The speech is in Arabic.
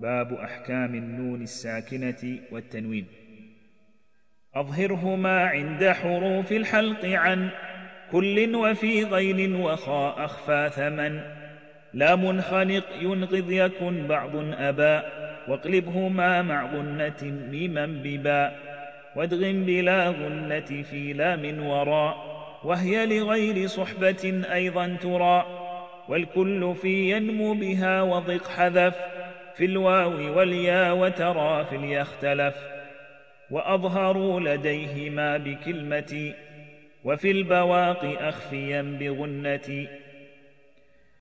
باب أحكام النون الساكنة والتنوين. أظهرهما عند حروف الحلق عن كل وفي غين وخاء أخفى ثمن. لا منخنق ينقذ يكن بعض أبا واقلبهما مع غنة ميما بباء وادغم بلا غنة في لام وراء وهي لغير صحبة أيضا ترى والكل في ينمو بها وضق حذف في الواو واليا وترى في اليختلف وأظهروا لديهما بكلمة وفي البواقي أخفيا بغنة